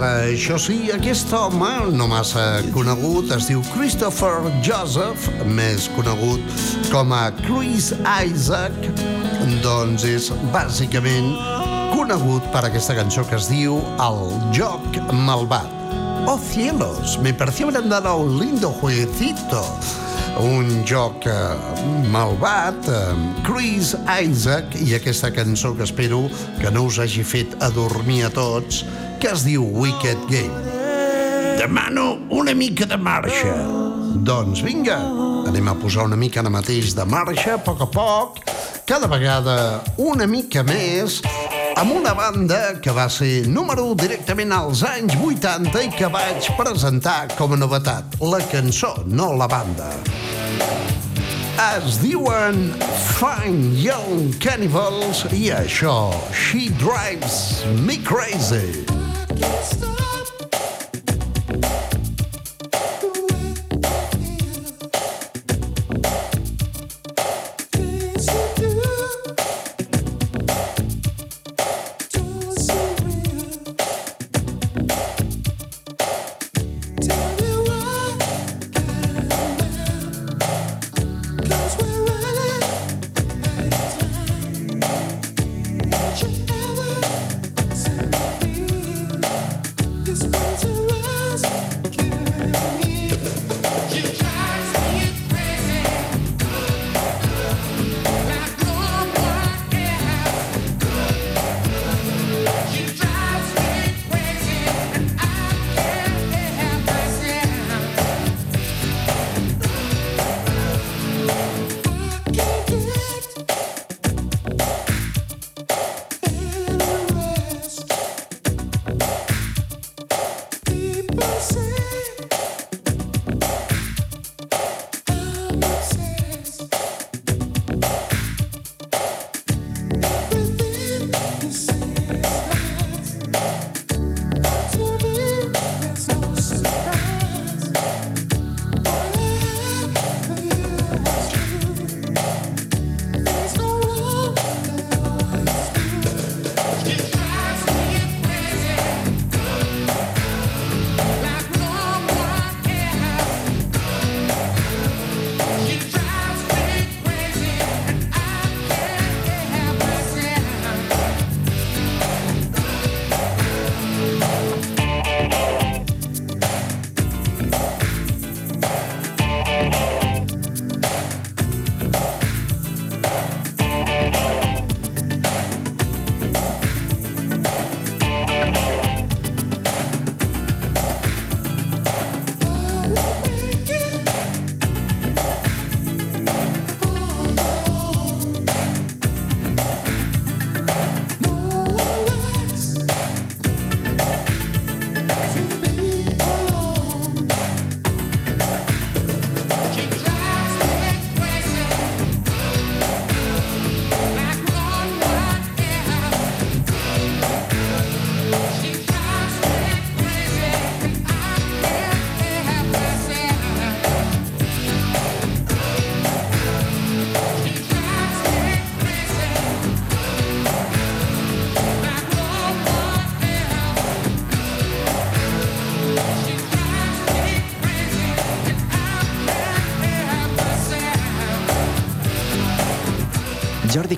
ara, això sí, aquest home, no massa conegut, es diu Christopher Joseph, més conegut com a Chris Isaac, doncs és bàsicament conegut per aquesta cançó que es diu El joc malvat. Oh cielos, me pareció haber andado un lindo jueguecito. Un joc eh, malvat amb Chris Isaac i aquesta cançó que espero que no us hagi fet adormir a tots, que es diu Wicked Game. Demano una mica de marxa. Doncs vinga, anem a posar una mica ara mateix de marxa, a poc a poc, cada vegada una mica més, amb una banda que va ser número 1 directament als anys 80 i que vaig presentar com a novetat. La cançó, no la banda. Es diuen Fine Young Cannibals i això, She Drives Me Crazy. Stop.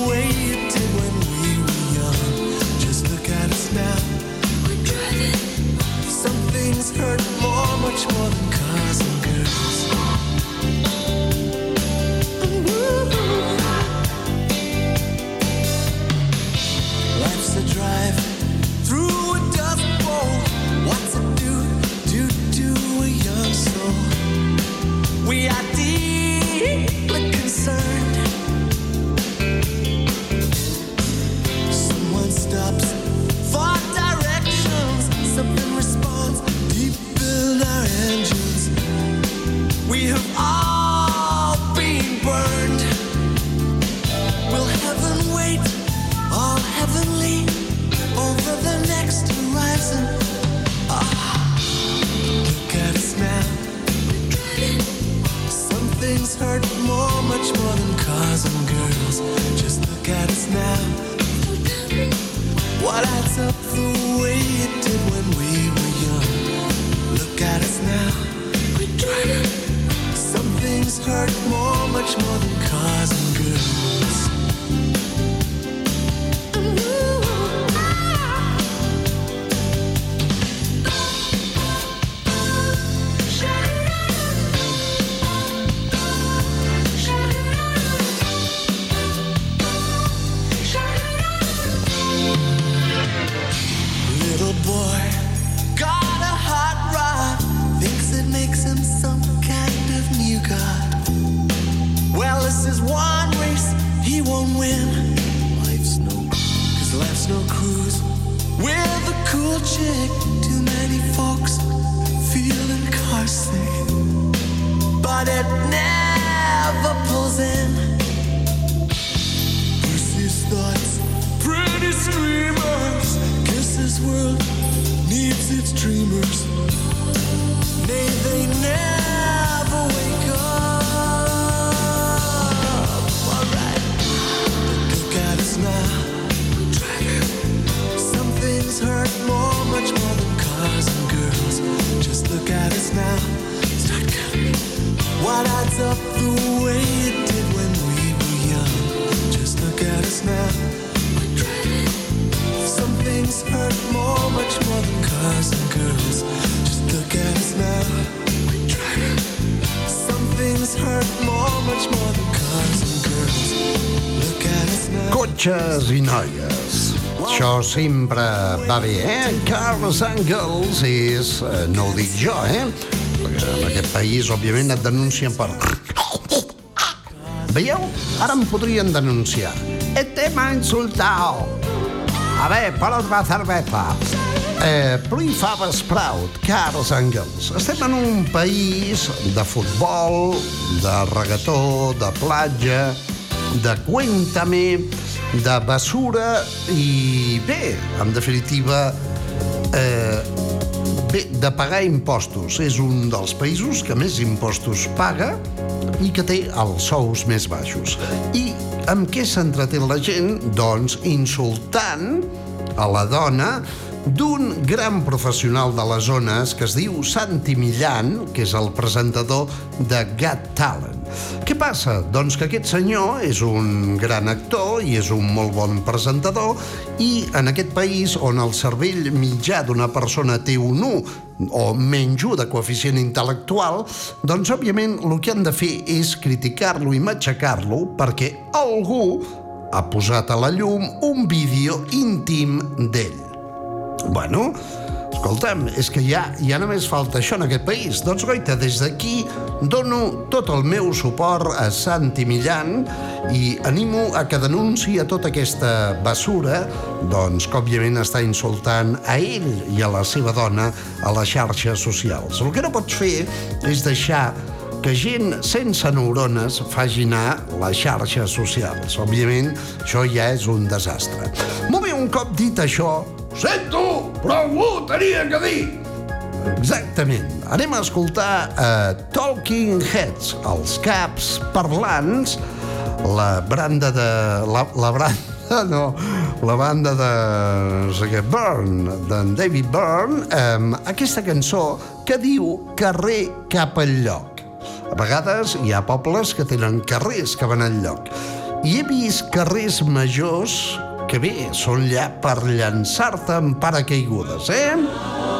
The sempre va bé, eh? Cars and Girls és... eh, No ho dic jo, eh? Perquè en aquest país, òbviament, et denuncien per... Veieu? Ara em podrien denunciar. Este m'ha insultat. A ver, por otra cerveza. Eh, Prefab Sprout, Cars and Girls. Estem en un país de futbol, de regató, de platja, de cuéntame, de basura i bé, en definitiva, eh, bé, de pagar impostos. És un dels països que més impostos paga i que té els sous més baixos. I amb què s'entretén la gent? Doncs insultant a la dona d'un gran professional de les zones que es diu Santi Millan, que és el presentador de Got Talent. Què passa? Doncs que aquest senyor és un gran actor i és un molt bon presentador i en aquest país on el cervell mitjà d'una persona té un 1 o menys 1 de coeficient intel·lectual, doncs òbviament el que han de fer és criticar-lo i matxacar-lo perquè algú ha posat a la llum un vídeo íntim d'ell. Bueno, escolta'm, és que ja, ja només falta això en aquest país. Doncs, goita, des d'aquí dono tot el meu suport a Santi Millan i animo a que denunciï a tota aquesta basura, doncs, que òbviament està insultant a ell i a la seva dona a les xarxes socials. El que no pots fer és deixar que gent sense neurones faci anar les xarxes socials. Òbviament, això ja és un desastre. Molt bé, un cop dit això, sento, però algú tenia que dir. Exactament. Anem a escoltar uh, Talking Heads, els caps parlants, la branda de... La, la branda no, la banda de no sé què, Byrne, d'en David Byrne, um, aquesta cançó que diu Carrer cap al lloc. A vegades hi ha pobles que tenen carrers que van al lloc. I he vist carrers majors que bé, són allà per llançar-te en paracaigudes, eh?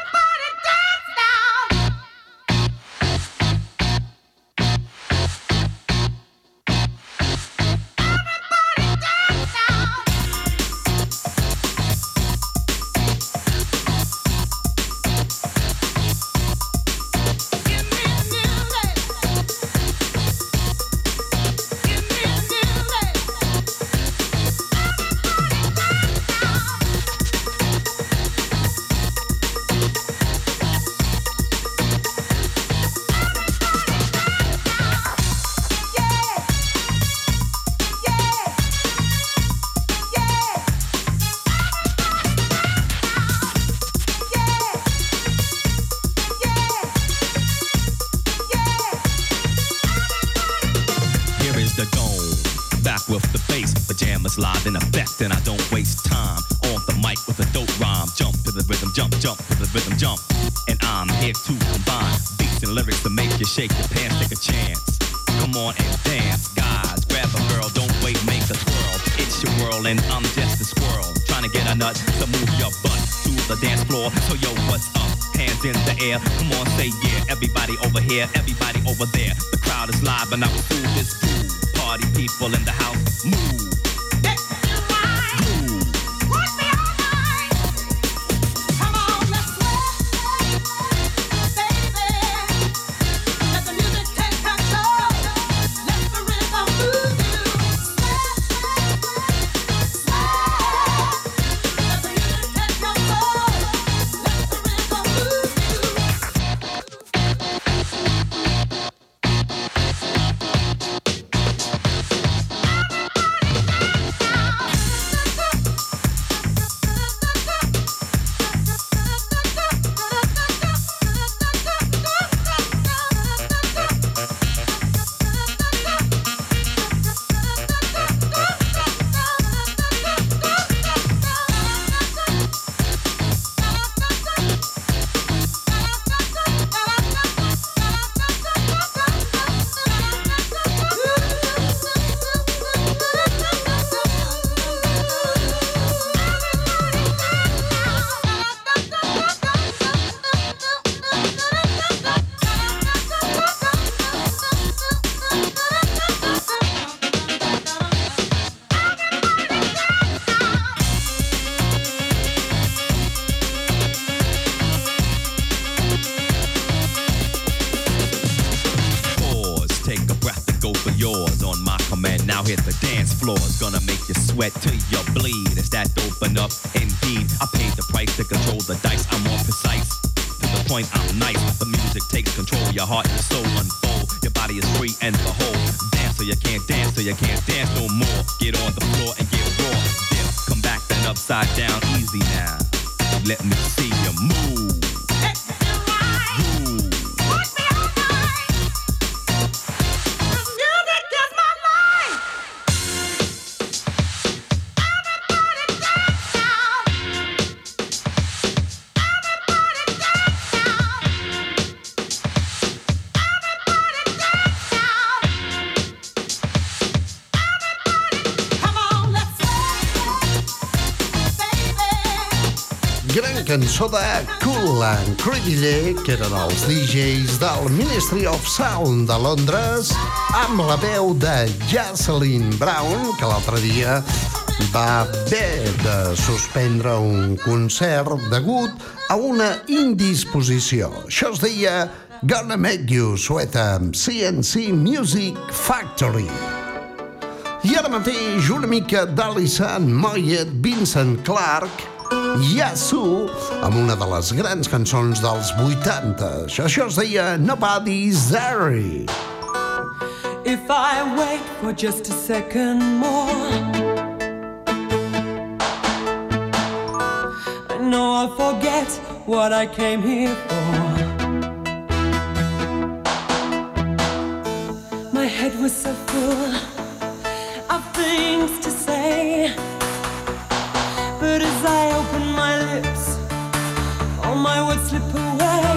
everybody over there. Cançó de Cool and Creeville, que eren els DJs del Ministry of Sound de Londres, amb la veu de Jocelyn Brown, que l'altre dia va haver de suspendre un concert degut a una indisposició. Això es deia Gonna Make You, sueta amb CNC Music Factory. I ara mateix una mica d'Alison Moyet, Vincent Clark Yasu, amb una de les grans cançons dels 80. Això, això es deia Nobody's There. If I wait for just a second more I know I'll forget what I came here for My head was so full of things to say But as I my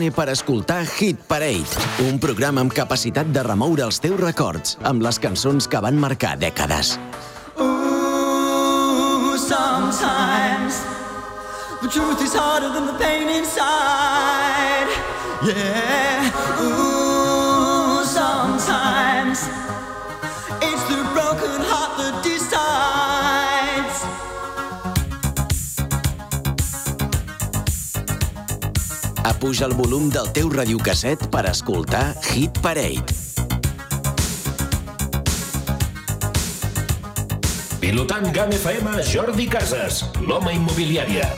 Sony per escoltar Hit Parade, un programa amb capacitat de remoure els teus records amb les cançons que van marcar dècades. Ooh, sometimes the truth is harder than the pain inside. Yeah. Ooh. Puja el volum del teu radiocasset per escoltar Hit Parade. Pilotant GAM FM, Jordi Casas, l'home immobiliària.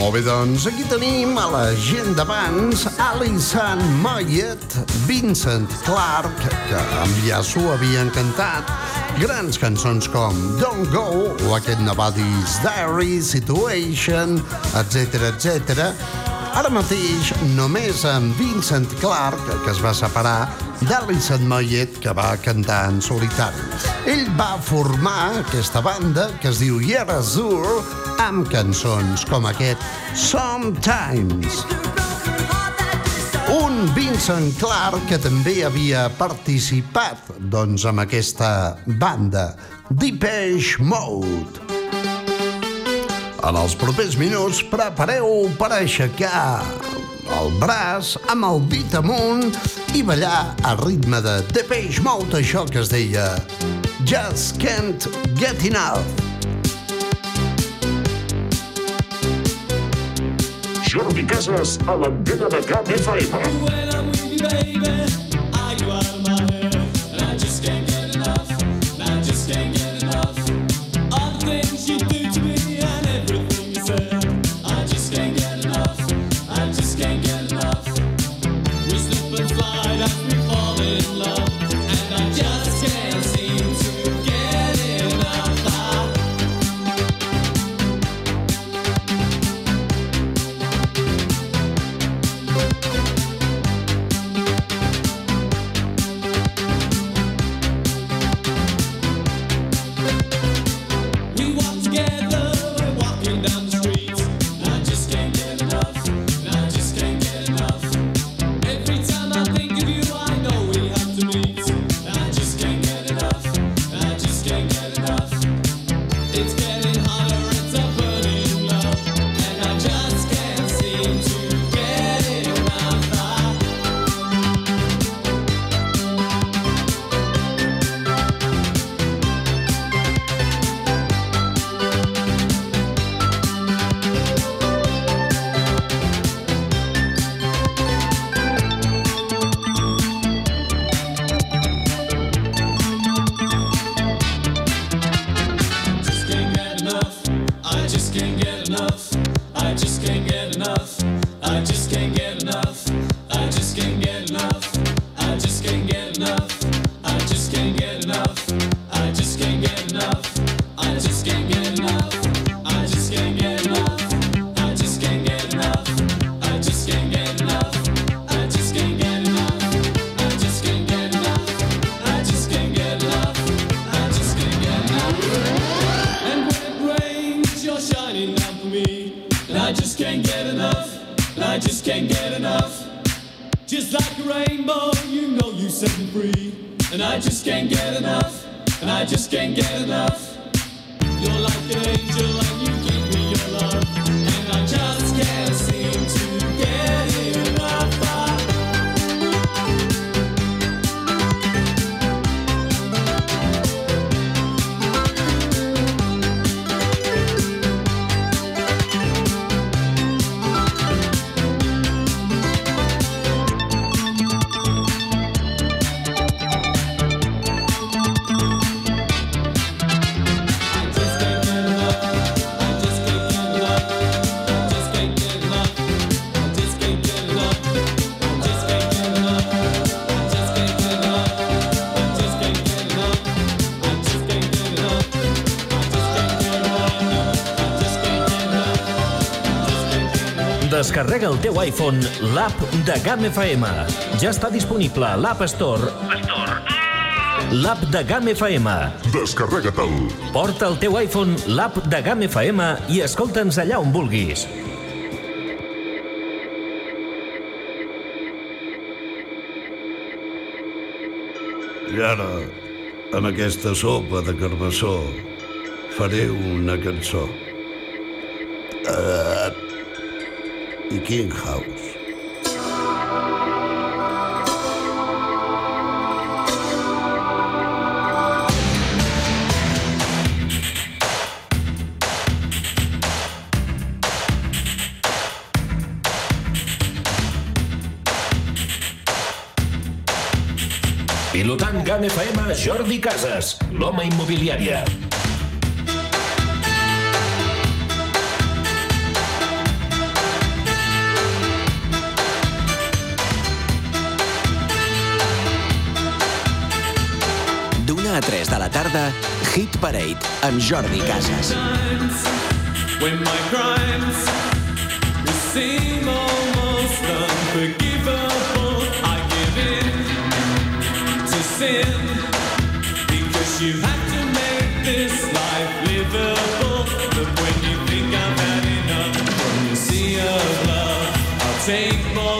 Molt bé, doncs aquí tenim a la gent d'abans Alison Moyet, Vincent Clark, que amb Yasu havien cantat grans cançons com Don't Go o aquest Nobody's Diary, Situation, etc etc. Ara mateix, només amb Vincent Clark, que es va separar d'Alison Moyet, que va cantar en solitari. Ell va formar aquesta banda que es diu Year Azur amb cançons com aquest Sometimes. Un Vincent Clark que també havia participat doncs, amb aquesta banda, Depeche Mode. En els propers minuts prepareu per aixecar el braç amb el dit amunt i ballar a ritme de Depeche Mode, això que es deia Just Can't Get Enough. Jordi Casas a l'antena de Cap FM. When I'm with you, baby, Descarrega el teu iPhone l'app de GAM FM. Ja està disponible a l'App Store. L'app de GAM FM. Descarrega-te'l. Porta al teu iPhone l'app de GAM FM i escolta'ns allà on vulguis. I ara, amb aquesta sopa de carbassó, faré una cançó. Uh, I King House. Pilotant GAM FM, Jordi Casas, l'home immobiliària. De la tarda, Hit Parade, amb Jordi Casas. when my crimes seem almost unforgivable. I give in to sin because you have to make this life livable. But when you think I've had enough from the sea of love, I'll take more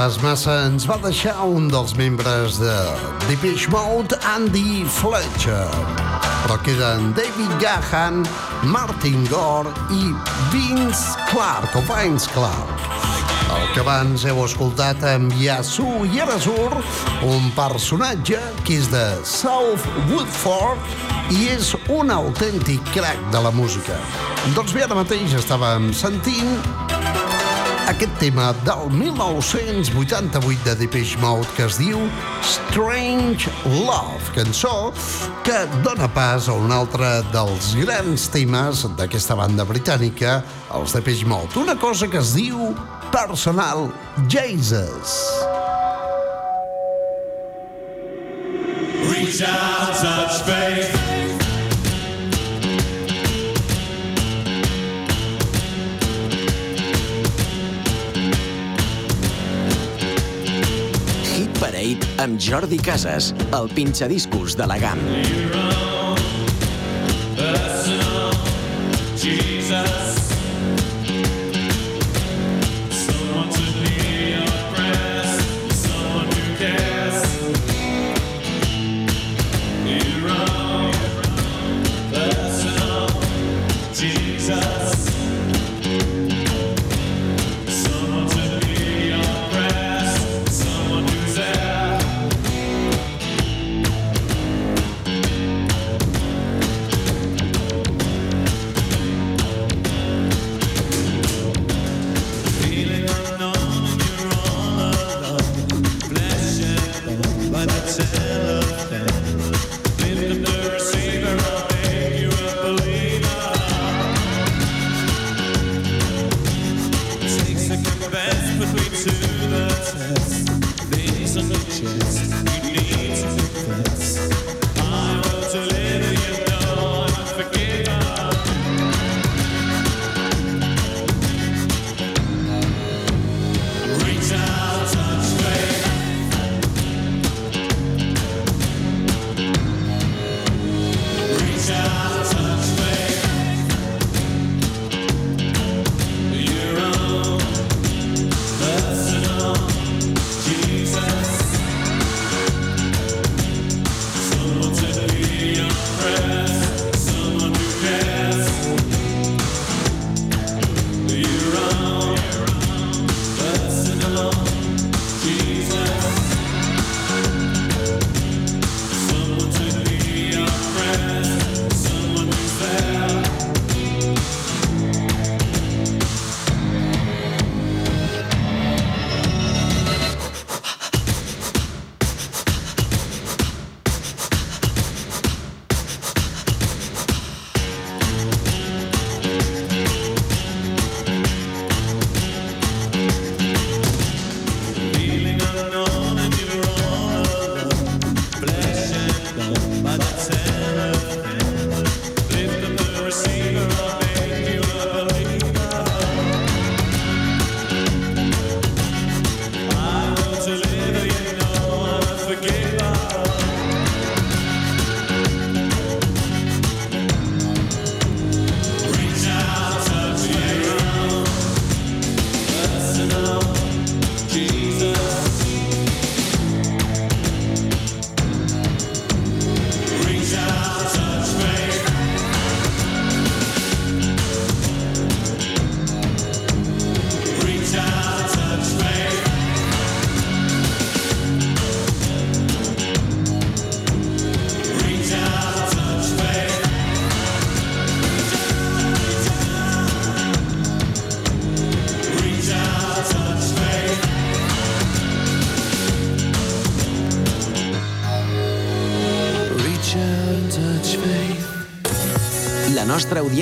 pas massa ens va deixar un dels membres de Depeche Mode, Andy Fletcher. Però queden David Gahan, Martin Gore i Vince Clark, o Vince Clark. El que abans heu escoltat amb Yasu Yerazur, un personatge que és de South Woodford i és un autèntic crack de la música. Doncs bé, ara mateix estàvem sentint aquest tema del 1988 de Depeche Mode que es diu Strange Love, cançó que dona pas a un altre dels grans temes d'aquesta banda britànica, els Depeche Mode. Una cosa que es diu Personal Jesus. Reach out, touch amb Jordi Casas, el pinxadiscos de la GAM. Jesus.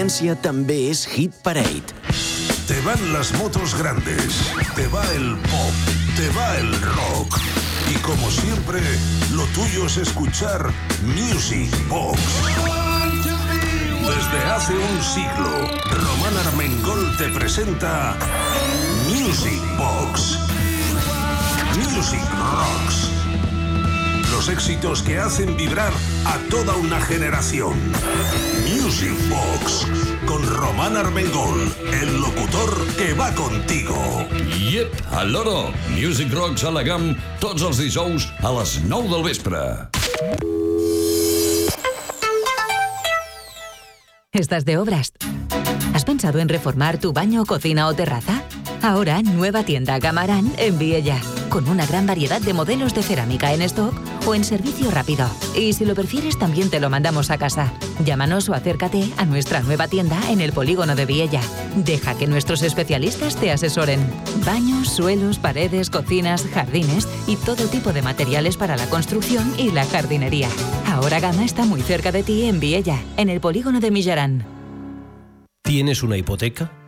Audiència també és Hit Parade. Te van las motos grandes, te va el pop, te va el rock. Y como siempre, lo tuyo es escuchar Music Box. Desde hace un siglo, Román Armengol te presenta Music Box. Music Rocks. Los éxitos que hacen vibrar a toda una generación. Music Box. Con Román Armengol, el locutor que va contigo. Yep, al loro. Music Rocks a la GAM tots els dijous a les 9 del vespre. ¿Estás de obras? ¿Has pensado en reformar tu baño, cocina o terraza? Ahora, nueva tienda Gamarán en Viella, con una gran variedad de modelos de cerámica en stock o en servicio rápido. Y si lo prefieres, también te lo mandamos a casa. Llámanos o acércate a nuestra nueva tienda en el polígono de Viella. Deja que nuestros especialistas te asesoren. Baños, suelos, paredes, cocinas, jardines y todo tipo de materiales para la construcción y la jardinería. Ahora Gama está muy cerca de ti en Viella, en el polígono de Millarán. ¿Tienes una hipoteca?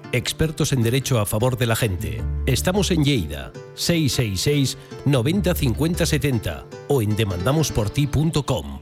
Expertos en derecho a favor de la gente. Estamos en Lleida, 666 90 50 70 o en demandamosporti.com.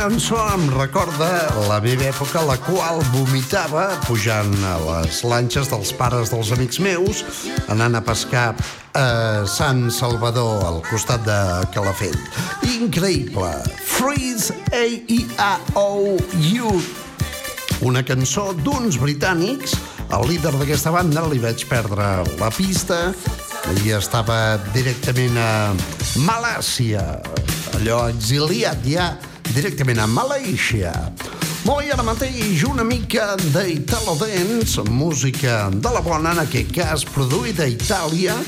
Cançó em recorda la meva època, la qual vomitava pujant a les lanxes dels pares dels amics meus, anant a pescar a Sant Salvador, al costat de Calafell. Increïble. Freeze, A-I-A-O-U. Una cançó d'uns britànics. El líder d'aquesta banda li vaig perdre la pista i estava directament a Malàcia, allò exiliat ja directament a Malàisia. Molt bé, ara mateix una mica d'Italo Dance, música de la bona, en aquest cas produïda a Itàlia,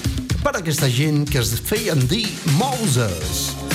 per aquesta gent que es feien dir Moses. Era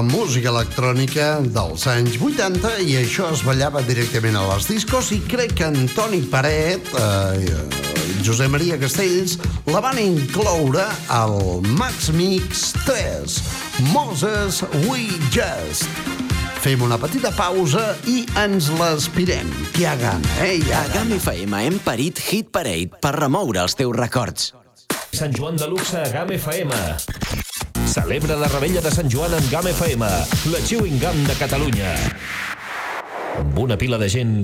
la música electrònica dels anys 80 i això es ballava directament a les discos i crec que Antoni Paret, eh, Josep Maria Castells, la van incloure al Max Mix 3, Moses We Just. Fem una petita pausa i ens l'aspirem. Que hi ha gana, eh? Hi ha A GAM FM hem parit Hit Parade per remoure els teus records. Sant Joan de Luxe a GAM FM. Celebra la rebella de Sant Joan amb GAM FM, la chewing gum de Catalunya. Una pila de gent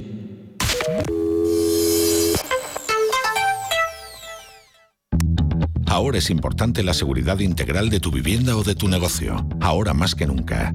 Ahora es importante la seguridad integral de tu vivienda o de tu negocio. Ahora más que nunca.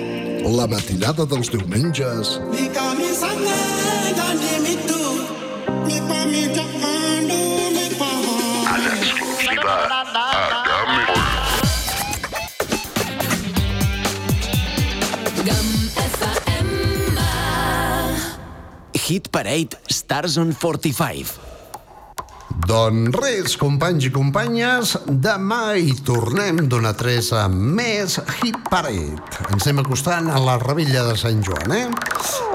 La matinada dels diumenges. En exclusiva a. Game Hit Parade Stars on 45. Doncs res, companys i companyes, demà hi tornem d'una tres a més Hit Parade. Ens anem acostant a la Revilla de Sant Joan, eh?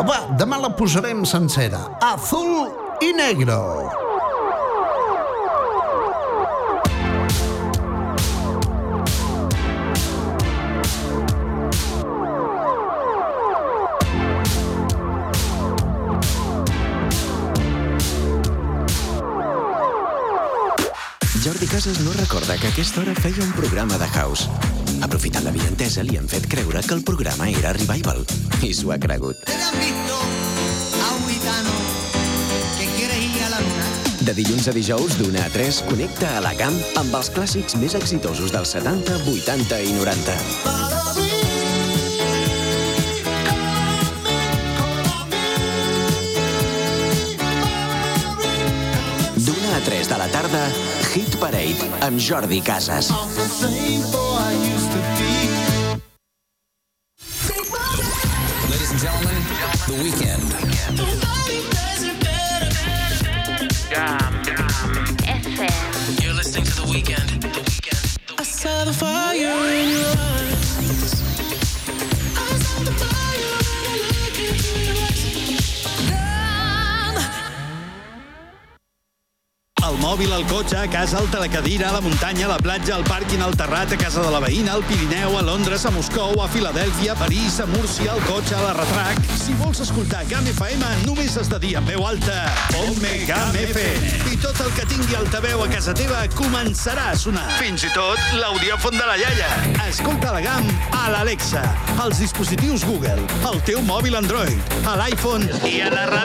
Va, demà la posarem sencera. Azul i negro. Casas no recorda que a aquesta hora feia un programa de house. Aprofitant la vientesa, li han fet creure que el programa era Revival. I s'ho ha cregut. De dilluns a dijous, d'una a 3, connecta a la camp amb els clàssics més exitosos dels 70, 80 i 90. D'una a 3 de la tarda, Hit Parade amb Jordi Casas. Ladies a casa, el telecadira, a la muntanya, a la platja, al pàrquing, al terrat, a casa de la veïna, al Pirineu, a Londres, a Moscou, a Filadèlfia, a París, a Múrcia, al cotxe, a la retrac. Si vols escoltar GAM FM, només has de dir en veu alta Ponme GAM FM. I tot el que tingui altaveu a casa teva començarà a sonar. Fins i tot l'audiòfon de la iaia. Escolta la GAM a l'Alexa, als dispositius Google, al teu mòbil Android, a l'iPhone i a la ràdio